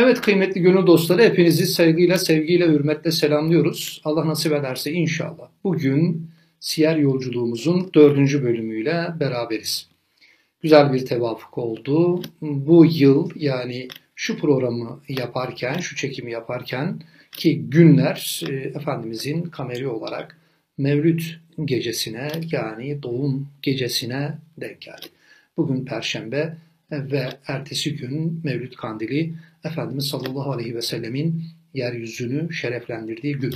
Evet kıymetli gönül dostları hepinizi sevgiyle, sevgiyle, hürmetle selamlıyoruz. Allah nasip ederse inşallah bugün Siyer yolculuğumuzun dördüncü bölümüyle beraberiz. Güzel bir tevafuk oldu. Bu yıl yani şu programı yaparken, şu çekimi yaparken ki günler e, Efendimizin kameri olarak Mevlüt gecesine yani doğum gecesine denk geldi. Bugün Perşembe ve ertesi gün Mevlüt Kandili Efendimiz sallallahu aleyhi ve sellemin yeryüzünü şereflendirdiği gün.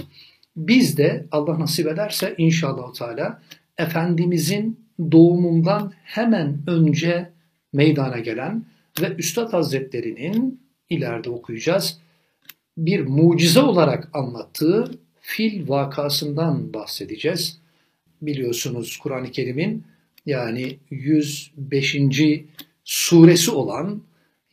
Biz de Allah nasip ederse inşallah Teala Efendimizin doğumundan hemen önce meydana gelen ve Üstad Hazretleri'nin ileride okuyacağız bir mucize olarak anlattığı fil vakasından bahsedeceğiz. Biliyorsunuz Kur'an-ı Kerim'in yani 105. suresi olan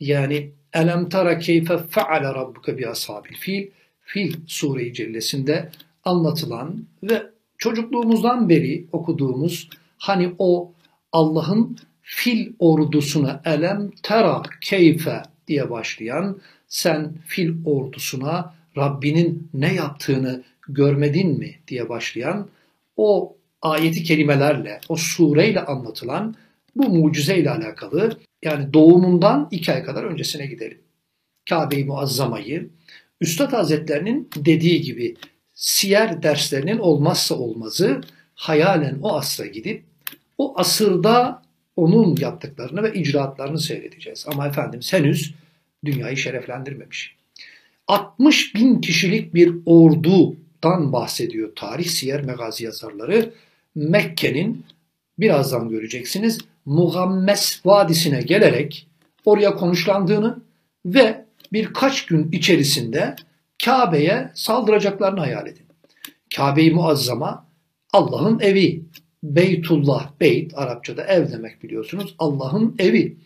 yani Elem tara keyfe feale rabbuke bi ashabil fil. Fil sure-i cellesinde anlatılan ve çocukluğumuzdan beri okuduğumuz hani o Allah'ın fil ordusuna elem tera keyfe diye başlayan sen fil ordusuna Rabbinin ne yaptığını görmedin mi diye başlayan o ayeti kelimelerle, o sureyle anlatılan bu mucizeyle alakalı yani doğumundan iki ay kadar öncesine gidelim. Kabe-i Muazzama'yı Üstad Hazretlerinin dediği gibi siyer derslerinin olmazsa olmazı hayalen o asra gidip o asırda onun yaptıklarını ve icraatlarını seyredeceğiz. Ama Efendimiz henüz dünyayı şereflendirmemiş. 60 bin kişilik bir ordudan bahsediyor tarih siyer megazi yazarları. Mekke'nin birazdan göreceksiniz Mugammes Vadisi'ne gelerek oraya konuşlandığını ve birkaç gün içerisinde Kabe'ye saldıracaklarını hayal edin. Kabe-i Muazzama Allah'ın evi. Beytullah, beyt Arapçada ev demek biliyorsunuz. Allah'ın evi.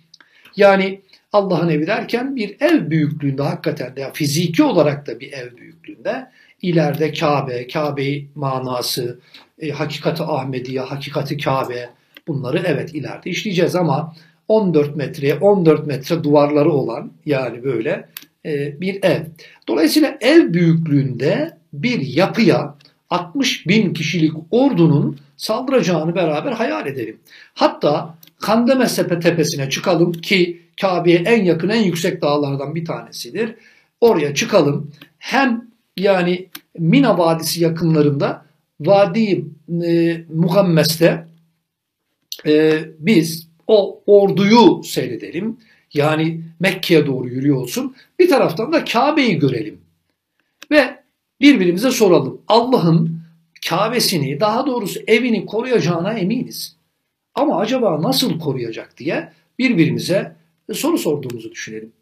Yani Allah'ın evi derken bir ev büyüklüğünde hakikaten de fiziki olarak da bir ev büyüklüğünde ileride Kabe, Kabe manası, e, hakikati Ahmediye, hakikati Kabe bunları evet ileride işleyeceğiz ama 14 metreye 14 metre duvarları olan yani böyle e, bir ev. Dolayısıyla ev büyüklüğünde bir yapıya 60 bin kişilik ordunun saldıracağını beraber hayal edelim. Hatta Kandemesepe tepesine çıkalım ki Kabe'ye en yakın en yüksek dağlardan bir tanesidir. Oraya çıkalım. Hem yani Mina Vadisi yakınlarında Vadi e, Muhammes'te e, biz o orduyu seyredelim. Yani Mekke'ye doğru yürüyor. Bir taraftan da Kabe'yi görelim. Ve birbirimize soralım. Allah'ın Kabe'sini daha doğrusu evini koruyacağına eminiz. Ama acaba nasıl koruyacak diye birbirimize soru sorduğumuzu düşünelim.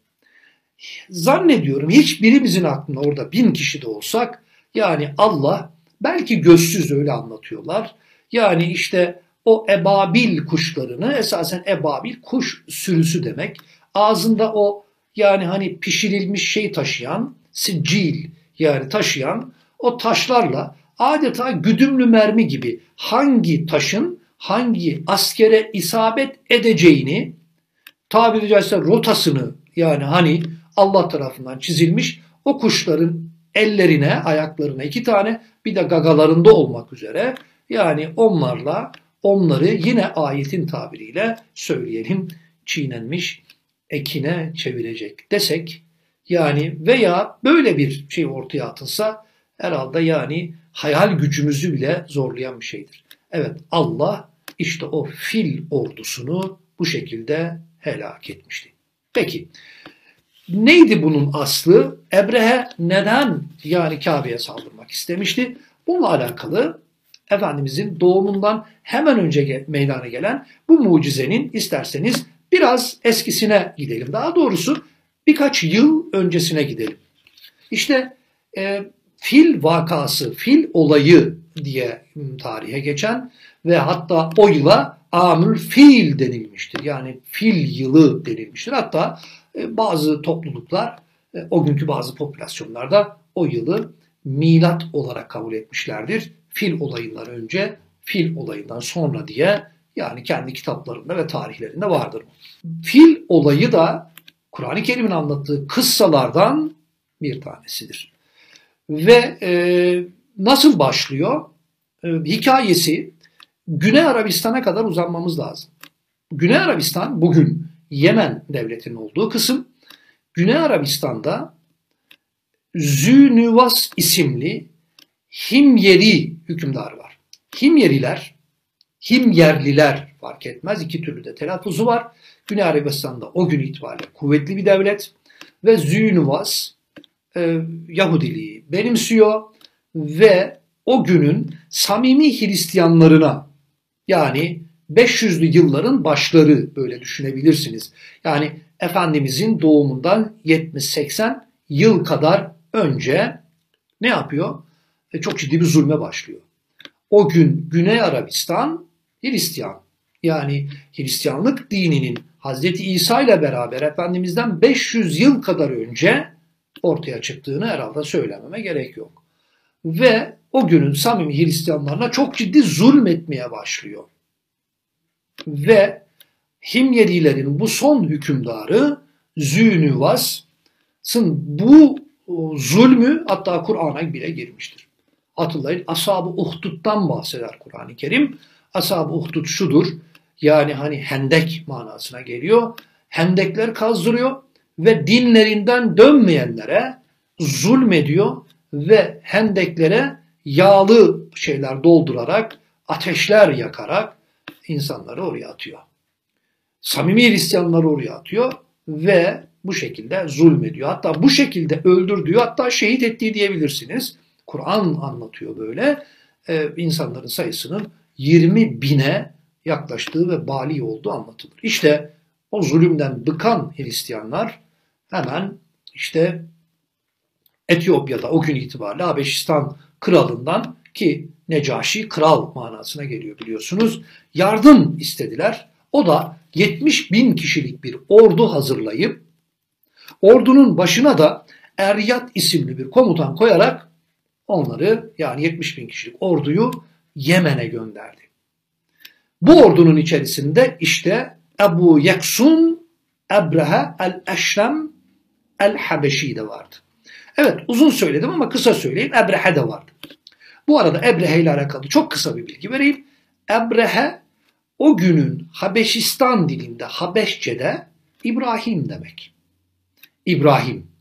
Zannediyorum hiçbirimizin aklına orada bin kişi de olsak yani Allah belki gözsüz öyle anlatıyorlar. Yani işte o ebabil kuşlarını esasen ebabil kuş sürüsü demek. Ağzında o yani hani pişirilmiş şey taşıyan sicil yani taşıyan o taşlarla adeta güdümlü mermi gibi hangi taşın hangi askere isabet edeceğini tabiri caizse rotasını yani hani Allah tarafından çizilmiş o kuşların ellerine, ayaklarına iki tane bir de gagalarında olmak üzere yani onlarla onları yine ayetin tabiriyle söyleyelim çiğnenmiş ekine çevirecek desek yani veya böyle bir şey ortaya atılsa herhalde yani hayal gücümüzü bile zorlayan bir şeydir. Evet Allah işte o fil ordusunu bu şekilde helak etmişti. Peki neydi bunun aslı? Ebrehe neden yani Kabe'ye saldırmak istemişti? Bununla alakalı Efendimizin doğumundan hemen önce meydana gelen bu mucizenin isterseniz biraz eskisine gidelim. Daha doğrusu birkaç yıl öncesine gidelim. İşte e, fil vakası, fil olayı diye tarihe geçen ve hatta o yıla amül fil denilmiştir. Yani fil yılı denilmiştir. Hatta e, bazı topluluklar e, o günkü bazı popülasyonlarda o yılı milat olarak kabul etmişlerdir. Fil olayından önce, fil olayından sonra diye yani kendi kitaplarında ve tarihlerinde vardır. Fil olayı da Kur'an-ı Kerim'in anlattığı kıssalardan bir tanesidir. Ve e, nasıl başlıyor? E, hikayesi Güney Arabistan'a kadar uzanmamız lazım. Güney Arabistan bugün Yemen devletinin olduğu kısım. Güney Arabistan'da Zünüvas isimli Himyeri hükümdarı var. Himyeriler, Himyerliler fark etmez iki türlü de telaffuzu var. Güney Arabistan'da o gün itibariyle kuvvetli bir devlet ve Zünüvas e, Yahudiliği benimsiyor ve o günün samimi Hristiyanlarına yani 500'lü yılların başları böyle düşünebilirsiniz. Yani Efendimizin doğumundan 70-80 yıl kadar önce ne yapıyor? E, çok ciddi bir zulme başlıyor. O gün Güney Arabistan Hristiyan. Yani Hristiyanlık dininin Hazreti İsa ile beraber Efendimiz'den 500 yıl kadar önce ortaya çıktığını herhalde söylememe gerek yok. Ve o günün samimi Hristiyanlarına çok ciddi zulmetmeye başlıyor. Ve Himyerilerin bu son hükümdarı Zünüvas'ın bu zulmü hatta Kur'an'a bile girmiştir. Hatırlayın Ashab-ı Uhdud'dan bahseder Kur'an-ı Kerim. Ashab-ı Uhdud şudur. Yani hani hendek manasına geliyor. Hendekler kazdırıyor ve dinlerinden dönmeyenlere zulmediyor ve hendeklere yağlı şeyler doldurarak, ateşler yakarak insanları oraya atıyor. Samimi Hristiyanları oraya atıyor ve bu şekilde zulmediyor. Hatta bu şekilde öldürdüğü hatta şehit ettiği diyebilirsiniz. Kur'an anlatıyor böyle. Ee, insanların sayısının 20 bine yaklaştığı ve bali olduğu anlatılır. İşte o zulümden bıkan Hristiyanlar hemen işte Etiyopya'da o gün itibariyle Habeşistan kralından ki Necaşi kral manasına geliyor biliyorsunuz. Yardım istediler. O da 70 bin kişilik bir ordu hazırlayıp ordunun başına da Eryat isimli bir komutan koyarak onları yani 70 bin kişilik orduyu Yemen'e gönderdi. Bu ordunun içerisinde işte Ebu Yeksun Ebrehe el-Eşrem el-Habeşi de vardı. Evet uzun söyledim ama kısa söyleyeyim. Ebrehe de vardı. Bu arada Ebrehe ile alakalı çok kısa bir bilgi vereyim. Ebrehe o günün Habeşistan dilinde Habeşçe'de İbrahim demek. İbrahim.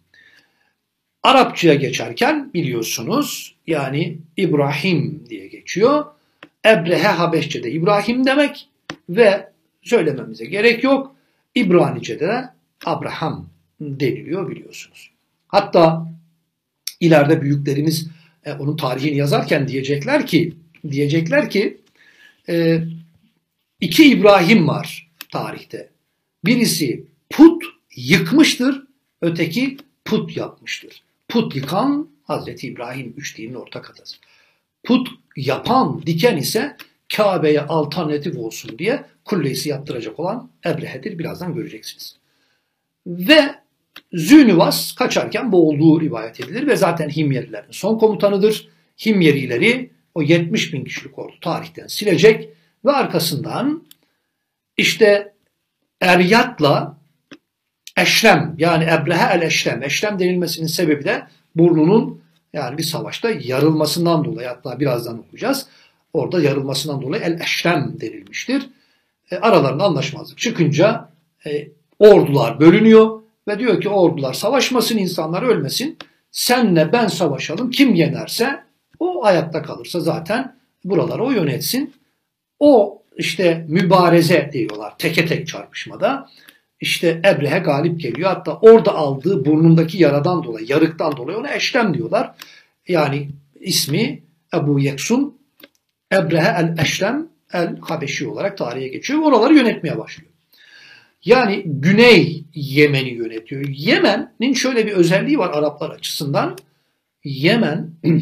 Arapçaya geçerken biliyorsunuz yani İbrahim diye geçiyor. Ebrehe Habeşçe'de İbrahim demek ve söylememize gerek yok. İbranice'de de Abraham deniliyor biliyorsunuz. Hatta ileride büyüklerimiz e, onun tarihini yazarken diyecekler ki diyecekler ki e, iki İbrahim var tarihte. Birisi put yıkmıştır, öteki put yapmıştır. Put yıkan Hazreti İbrahim üç dinin ortak atası. Put yapan, diken ise Kabe'ye alternatif olsun diye kullesi yaptıracak olan Ebrehe'dir. Birazdan göreceksiniz. Ve Zünüvas kaçarken boğulduğu rivayet edilir ve zaten Himyerilerin son komutanıdır. Himyerileri o 70 bin kişilik ordu tarihten silecek ve arkasından işte Eryat'la Eşrem yani Ebrehe el Eşrem. Eşrem denilmesinin sebebi de burnunun yani bir savaşta yarılmasından dolayı hatta birazdan okuyacağız. Orada yarılmasından dolayı el Eşrem denilmiştir. E, aralarında anlaşmazlık çıkınca e, ordular bölünüyor ve diyor ki ordular savaşmasın insanlar ölmesin. Senle ben savaşalım kim yenerse o ayakta kalırsa zaten buraları o yönetsin. O işte mübareze diyorlar teke tek çarpışmada. İşte Ebrehe galip geliyor. Hatta orada aldığı burnundaki yaradan dolayı, yarıktan dolayı ona eşlem diyorlar. Yani ismi Ebu Yeksun Ebrehe el-Eşlem el-Habeşi olarak tarihe geçiyor. Oraları yönetmeye başlıyor. Yani Güney Yemen'i yönetiyor. Yemen'in şöyle bir özelliği var Araplar açısından. Yemen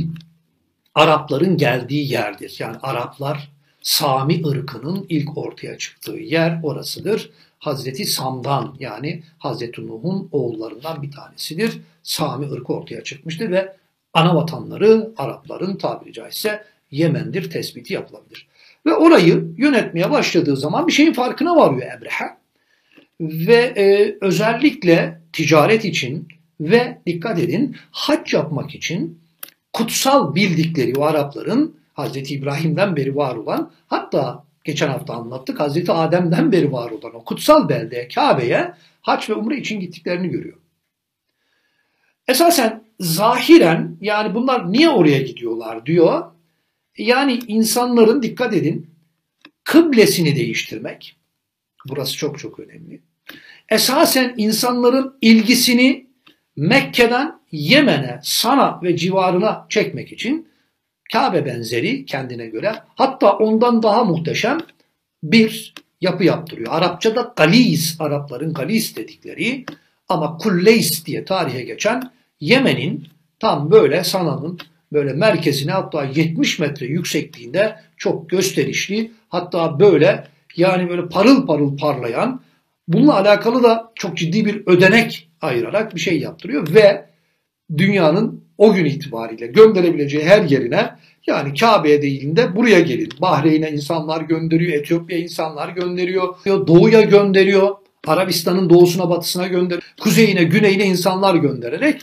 Arapların geldiği yerdir. Yani Araplar Sami ırkının ilk ortaya çıktığı yer orasıdır. Hazreti Sam'dan yani Hazreti Nuh'un oğullarından bir tanesidir. Sami ırkı ortaya çıkmıştır ve ana vatanları Arapların tabiri caizse Yemen'dir tespiti yapılabilir. Ve orayı yönetmeye başladığı zaman bir şeyin farkına varıyor Ebrehe. Ve e, özellikle ticaret için ve dikkat edin hac yapmak için kutsal bildikleri o Arapların Hazreti İbrahim'den beri var olan hatta geçen hafta anlattık Hazreti Adem'den beri var olan o kutsal beldeye Kabe'ye hac ve umre için gittiklerini görüyor. Esasen zahiren yani bunlar niye oraya gidiyorlar diyor. Yani insanların dikkat edin kıblesini değiştirmek. Burası çok çok önemli. Esasen insanların ilgisini Mekke'den Yemen'e, Sana ve civarına çekmek için Kabe benzeri kendine göre hatta ondan daha muhteşem bir yapı yaptırıyor. Arapçada Galis, Arapların Galis dedikleri ama Kulleys diye tarihe geçen Yemen'in tam böyle Sana'nın böyle merkezine hatta 70 metre yüksekliğinde çok gösterişli hatta böyle yani böyle parıl parıl parlayan bununla alakalı da çok ciddi bir ödenek ayırarak bir şey yaptırıyor ve dünyanın o gün itibariyle gönderebileceği her yerine yani Kabe'ye değil de buraya gelin. Bahreyn'e insanlar gönderiyor, Etiyopya insanlar gönderiyor, Doğu'ya gönderiyor, Arabistan'ın doğusuna batısına gönderiyor, kuzeyine güneyine insanlar göndererek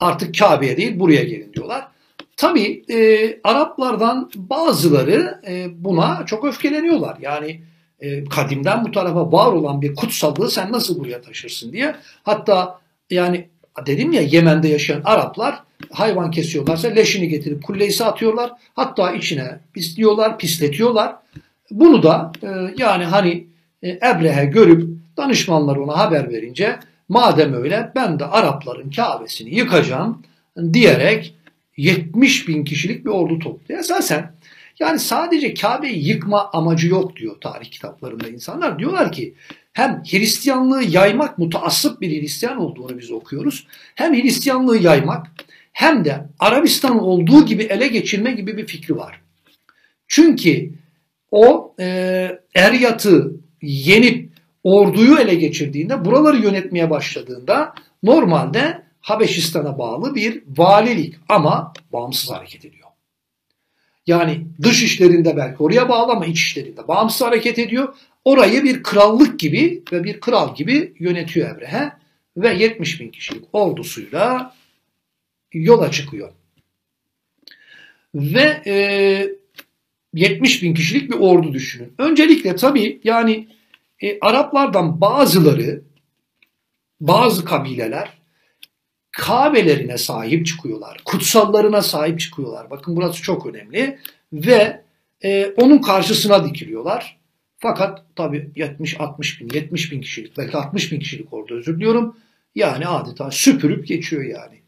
artık Kabe'ye değil buraya gelin diyorlar. Tabi e, Araplardan bazıları e, buna çok öfkeleniyorlar. Yani e, kadimden bu tarafa var olan bir kutsallığı sen nasıl buraya taşırsın diye. Hatta yani dedim ya Yemen'de yaşayan Araplar hayvan kesiyorlarsa leşini getirip kulleysi atıyorlar. Hatta içine pisliyorlar, pisletiyorlar. Bunu da e, yani hani e, Ebrehe görüp danışmanlar ona haber verince madem öyle ben de Arapların Kabe'sini yıkacağım diyerek 70 bin kişilik bir ordu topluyor. Esasen yani sadece Kabe'yi yıkma amacı yok diyor tarih kitaplarında insanlar. Diyorlar ki hem Hristiyanlığı yaymak mutaassıp bir Hristiyan olduğunu biz okuyoruz. Hem Hristiyanlığı yaymak hem de Arabistan olduğu gibi ele geçirme gibi bir fikri var. Çünkü o e, Eryat'ı yenip orduyu ele geçirdiğinde, buraları yönetmeye başladığında normalde Habeşistan'a bağlı bir valilik ama bağımsız hareket ediyor. Yani dış işlerinde belki oraya bağlı ama iç işlerinde bağımsız hareket ediyor. Orayı bir krallık gibi ve bir kral gibi yönetiyor Ebrehe ve 70 bin kişilik ordusuyla yola çıkıyor. Ve e, 70 bin kişilik bir ordu düşünün. Öncelikle tabii yani e, Araplardan bazıları, bazı kabileler Kabe'lerine sahip çıkıyorlar. Kutsallarına sahip çıkıyorlar. Bakın burası çok önemli. Ve e, onun karşısına dikiliyorlar. Fakat tabi 70-60 bin, 70 bin kişilik belki 60 bin kişilik orada özür diliyorum. Yani adeta süpürüp geçiyor yani.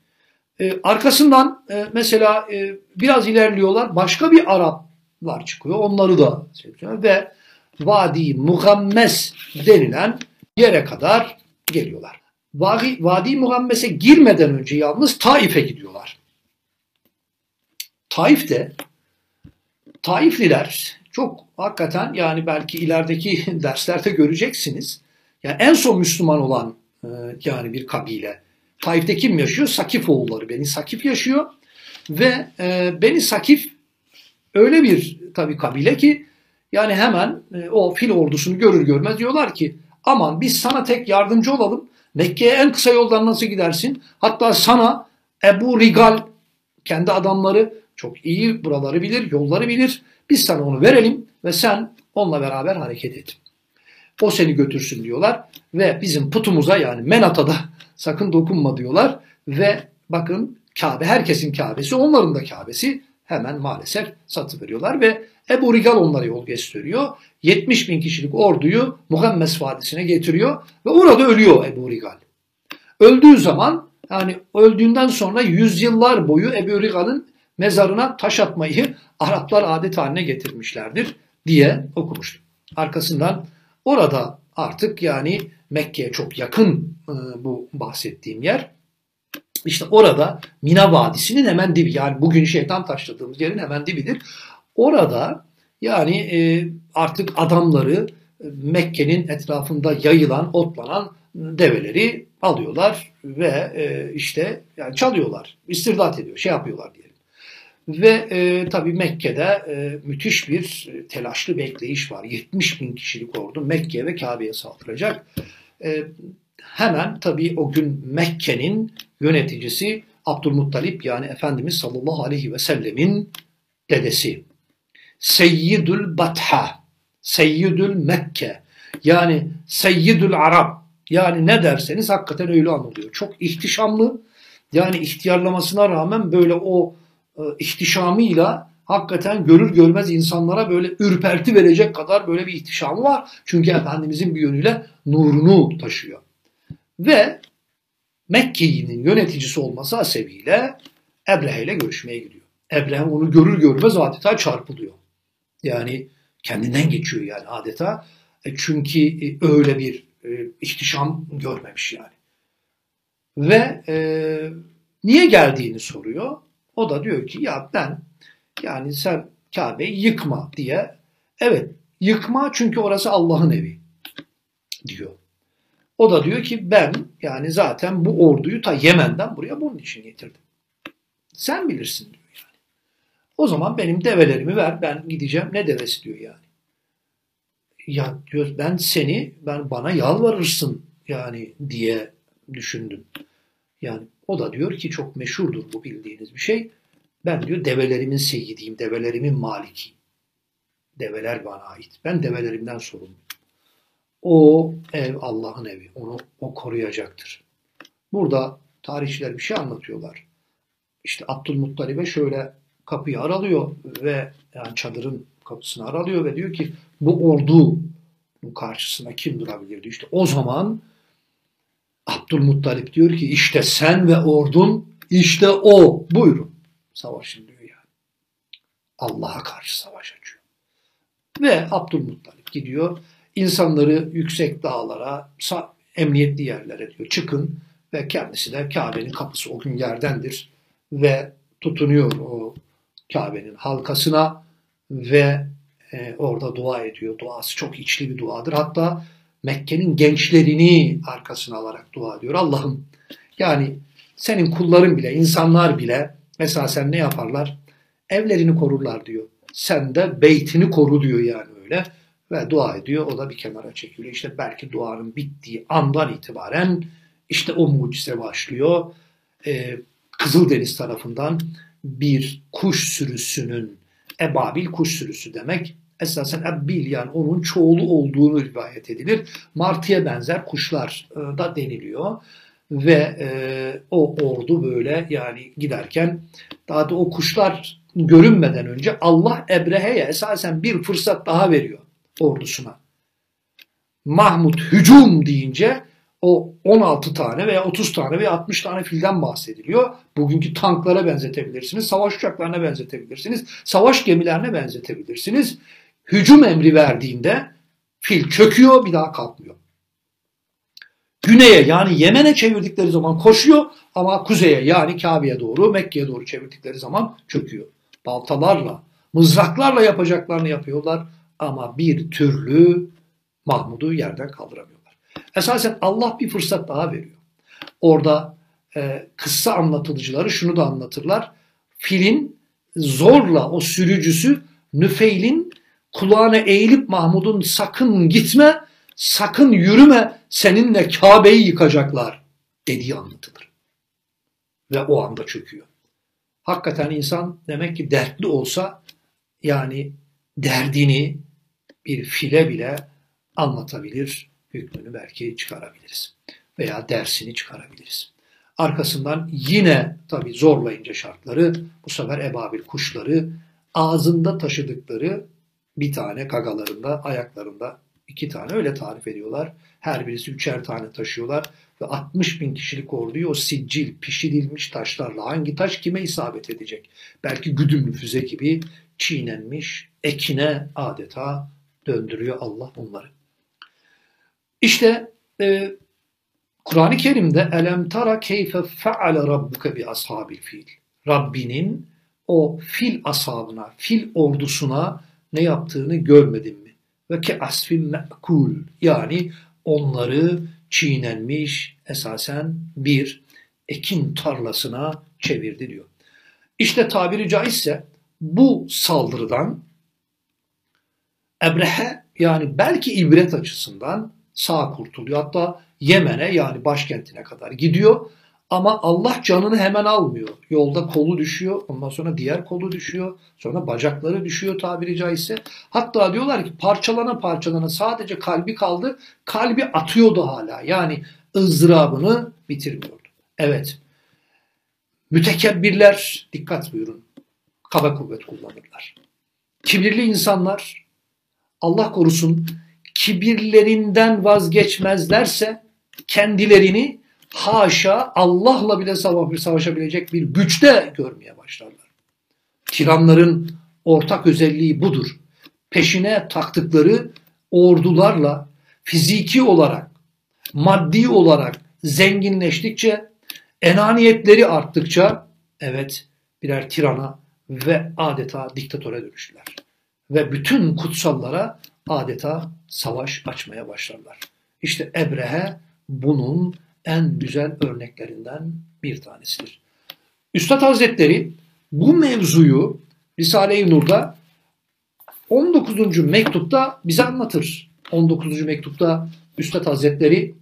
E, arkasından e, mesela e, biraz ilerliyorlar. Başka bir Araplar çıkıyor. Onları da seçiyorlar. Ve Vadi Mugammes denilen yere kadar geliyorlar. Vadi, Vadi Mugammes'e girmeden önce yalnız Taif'e gidiyorlar. Taif'te Taifliler çok hakikaten yani belki ilerideki derslerde göreceksiniz. Yani en son Müslüman olan e, yani bir kabile. Taif'te kim yaşıyor? Sakif oğulları. Beni Sakif yaşıyor. Ve e, Beni Sakif öyle bir tabii kabile ki yani hemen e, o fil ordusunu görür görmez diyorlar ki aman biz sana tek yardımcı olalım. Mekke'ye en kısa yoldan nasıl gidersin? Hatta sana Ebu Rigal kendi adamları çok iyi buraları bilir, yolları bilir. Biz sana onu verelim ve sen onunla beraber hareket et. O seni götürsün diyorlar ve bizim putumuza yani Menat'a da sakın dokunma diyorlar ve bakın Kabe herkesin Kabe'si onların da Kabe'si hemen maalesef satı veriyorlar ve Ebu Rigal onlara yol gösteriyor. 70 bin kişilik orduyu Muhammes Vadisi'ne getiriyor ve orada ölüyor Ebu Rigal. Öldüğü zaman yani öldüğünden sonra yüzyıllar boyu Ebu Rigal'ın mezarına taş atmayı Araplar adet haline getirmişlerdir diye okumuştum. Arkasından orada artık yani Mekke'ye çok yakın e, bu bahsettiğim yer. İşte orada Mina Vadisi'nin hemen dibi yani bugün şeytan taşladığımız yerin hemen dibidir. Orada yani e, artık adamları Mekke'nin etrafında yayılan, otlanan develeri alıyorlar ve e, işte yani çalıyorlar, istirdat ediyor, şey yapıyorlar diyelim. Ve e, tabii Mekke'de e, müthiş bir telaşlı bekleyiş var. 70 bin kişilik ordu Mekke ve Kabe'ye saldıracak. E, hemen tabii o gün Mekke'nin yöneticisi Abdülmuttalip yani Efendimiz sallallahu aleyhi ve sellemin dedesi. Seyyidül Batha, Seyyidül Mekke yani Seyyidül Arab yani ne derseniz hakikaten öyle anılıyor. Çok ihtişamlı yani ihtiyarlamasına rağmen böyle o e, ihtişamıyla hakikaten görür görmez insanlara böyle ürperti verecek kadar böyle bir ihtişamı var. Çünkü Efendimizin bir yönüyle nurunu taşıyor. Ve Mekke'nin yöneticisi olması hasebiyle Ebrehe ile görüşmeye gidiyor. Ebrehe onu görür görmez adeta çarpılıyor. Yani kendinden geçiyor yani adeta. E çünkü e, öyle bir e, ihtişam görmemiş yani. Ve e, niye geldiğini soruyor. O da diyor ki ya ben yani sen Kabe'yi yıkma diye. Evet yıkma çünkü orası Allah'ın evi diyor. O da diyor ki ben yani zaten bu orduyu ta Yemen'den buraya bunun için getirdim. Sen bilirsin diyor yani. O zaman benim develerimi ver ben gideceğim. Ne devesi diyor yani. Ya diyor ben seni ben bana yalvarırsın yani diye düşündüm. Yani o da diyor ki çok meşhurdur bu bildiğiniz bir şey. Ben diyor develerimin seyidiyim, develerimin malikiyim. Develer bana ait. Ben develerimden sorumluyum. O ev Allah'ın evi. Onu o koruyacaktır. Burada tarihçiler bir şey anlatıyorlar. İşte Abdülmuttalib'e şöyle kapıyı aralıyor ve yani çadırın kapısını aralıyor ve diyor ki bu ordu karşısına kim durabilirdi? İşte o zaman Abdülmuttalip diyor ki işte sen ve ordun işte o. Buyurun. Savaşın diyor yani. Allah'a karşı savaş açıyor. Ve Abdülmuttalip gidiyor insanları yüksek dağlara, emniyetli yerlere diyor çıkın ve kendisi de Kabe'nin kapısı o gün yerdendir ve tutunuyor o Kabe'nin halkasına ve e, orada dua ediyor. Duası çok içli bir duadır. Hatta Mekke'nin gençlerini arkasına alarak dua ediyor. Allah'ım yani senin kulların bile, insanlar bile mesela sen ne yaparlar? Evlerini korurlar diyor. Sen de beytini koru diyor yani öyle ve dua ediyor. O da bir kenara çekiliyor. İşte belki duanın bittiği andan itibaren işte o mucize başlıyor. Ee, Kızıldeniz tarafından bir kuş sürüsünün, ebabil kuş sürüsü demek, esasen ebbil yani onun çoğulu olduğunu rivayet edilir. Martıya benzer kuşlar e, da deniliyor. Ve e, o ordu böyle yani giderken daha da o kuşlar görünmeden önce Allah Ebrehe'ye esasen bir fırsat daha veriyor ordusuna. Mahmut hücum deyince o 16 tane veya 30 tane veya 60 tane filden bahsediliyor. Bugünkü tanklara benzetebilirsiniz, savaş uçaklarına benzetebilirsiniz, savaş gemilerine benzetebilirsiniz. Hücum emri verdiğinde fil çöküyor bir daha kalkmıyor. Güneye yani Yemen'e çevirdikleri zaman koşuyor ama kuzeye yani Kabe'ye doğru Mekke'ye doğru çevirdikleri zaman çöküyor. Baltalarla, mızraklarla yapacaklarını yapıyorlar ama bir türlü Mahmud'u yerden kaldıramıyorlar. Esasen Allah bir fırsat daha veriyor. Orada e, kıssa anlatılıcıları şunu da anlatırlar. Filin zorla o sürücüsü Nüfeil'in kulağına eğilip Mahmud'un sakın gitme, sakın yürüme, seninle Kabe'yi yıkacaklar dediği anlatılır. Ve o anda çöküyor. Hakikaten insan demek ki dertli olsa yani derdini, bir file bile anlatabilir, hükmünü belki çıkarabiliriz veya dersini çıkarabiliriz. Arkasından yine tabi zorlayınca şartları bu sefer ebabil kuşları ağzında taşıdıkları bir tane gagalarında, ayaklarında iki tane öyle tarif ediyorlar. Her birisi üçer tane taşıyorlar ve 60 bin kişilik orduyu o siccil, pişirilmiş taşlarla hangi taş kime isabet edecek? Belki güdümlü füze gibi çiğnenmiş ekine adeta döndürüyor Allah onları. İşte e, Kur'an-ı Kerim'de elem tara keyfe feale rabbuke bi ashabil fil. Rabbinin o fil ashabına, fil ordusuna ne yaptığını görmedin mi? Ve ke asfin me'kul yani onları çiğnenmiş esasen bir ekin tarlasına çevirdi diyor. İşte tabiri caizse bu saldırıdan Ebrehe yani belki ibret açısından sağ kurtuluyor. Hatta Yemen'e yani başkentine kadar gidiyor. Ama Allah canını hemen almıyor. Yolda kolu düşüyor, ondan sonra diğer kolu düşüyor, sonra bacakları düşüyor tabiri caizse. Hatta diyorlar ki parçalana parçalana sadece kalbi kaldı, kalbi atıyordu hala. Yani ızdırabını bitirmiyordu. Evet, mütekebbirler, dikkat buyurun, kaba kuvvet kullanırlar. Kibirli insanlar, Allah korusun, kibirlerinden vazgeçmezlerse kendilerini haşa Allah'la bile savaşabilecek bir güçte görmeye başlarlar. Tiranların ortak özelliği budur. Peşine taktıkları ordularla fiziki olarak, maddi olarak zenginleştikçe, enaniyetleri arttıkça evet birer tirana ve adeta diktatöre dönüştüler. Ve bütün kutsallara adeta savaş açmaya başlarlar. İşte Ebrehe bunun en güzel örneklerinden bir tanesidir. Üstad Hazretleri bu mevzuyu Risale-i Nur'da 19. mektupta bize anlatır. 19. mektupta Üstad Hazretleri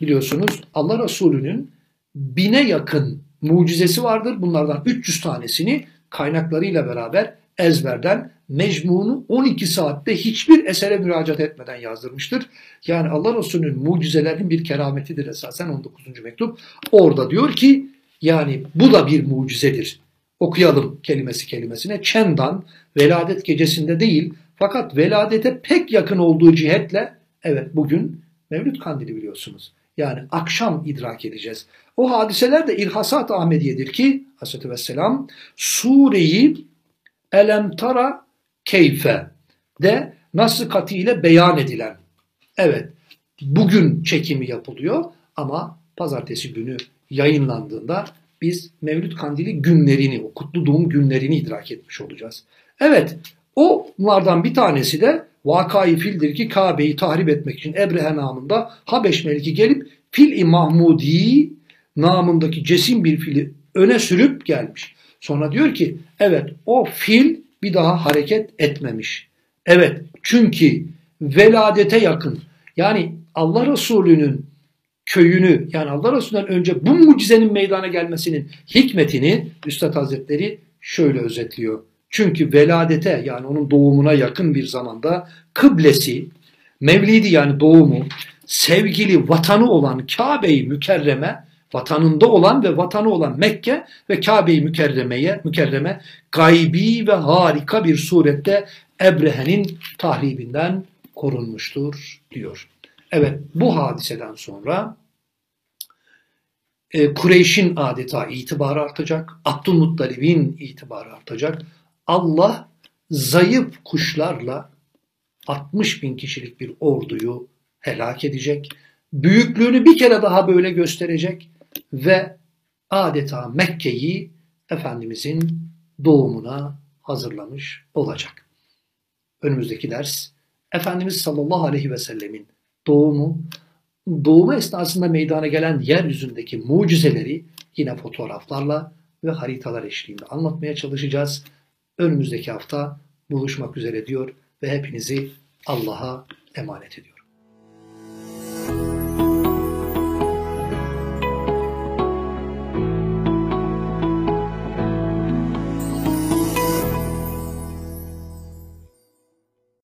biliyorsunuz Allah Resulü'nün bine yakın mucizesi vardır. Bunlardan 300 tanesini kaynaklarıyla beraber ezberden mecmunu 12 saatte hiçbir esere müracaat etmeden yazdırmıştır. Yani Allah Resulü'nün mucizelerinin bir kerametidir esasen 19. mektup. Orada diyor ki yani bu da bir mucizedir. Okuyalım kelimesi kelimesine. Çendan veladet gecesinde değil fakat veladete pek yakın olduğu cihetle evet bugün Mevlüt Kandili biliyorsunuz. Yani akşam idrak edeceğiz. O hadiseler de İrhasat Ahmediye'dir ki Aleyhisselatü Vesselam sureyi Elem tara keyfe de nasıl katiyle beyan edilen. Evet bugün çekimi yapılıyor ama pazartesi günü yayınlandığında biz Mevlüt Kandili günlerini, o kutlu doğum günlerini idrak etmiş olacağız. Evet, onlardan bir tanesi de vakayı fildir ki Kabe'yi tahrip etmek için Ebrehe namında Habeş Meliki gelip Fil-i Mahmudi namındaki cesim bir fili öne sürüp gelmiş. Sonra diyor ki evet o fil bir daha hareket etmemiş. Evet çünkü veladete yakın yani Allah Resulü'nün köyünü yani Allah Resulü'nden önce bu mucizenin meydana gelmesinin hikmetini Üstad Hazretleri şöyle özetliyor. Çünkü veladete yani onun doğumuna yakın bir zamanda kıblesi, mevlidi yani doğumu, sevgili vatanı olan Kabe-i Mükerreme vatanında olan ve vatanı olan Mekke ve Kabe-i Mükerreme'ye mükerreme gaybi ve harika bir surette Ebrehe'nin tahribinden korunmuştur diyor. Evet bu hadiseden sonra e, Kureyş'in adeta itibarı artacak, Abdülmuttalib'in itibarı artacak. Allah zayıf kuşlarla 60 bin kişilik bir orduyu helak edecek. Büyüklüğünü bir kere daha böyle gösterecek ve adeta Mekke'yi Efendimizin doğumuna hazırlamış olacak. Önümüzdeki ders Efendimiz sallallahu aleyhi ve sellemin doğumu, doğumu esnasında meydana gelen yeryüzündeki mucizeleri yine fotoğraflarla ve haritalar eşliğinde anlatmaya çalışacağız. Önümüzdeki hafta buluşmak üzere diyor ve hepinizi Allah'a emanet ediyor.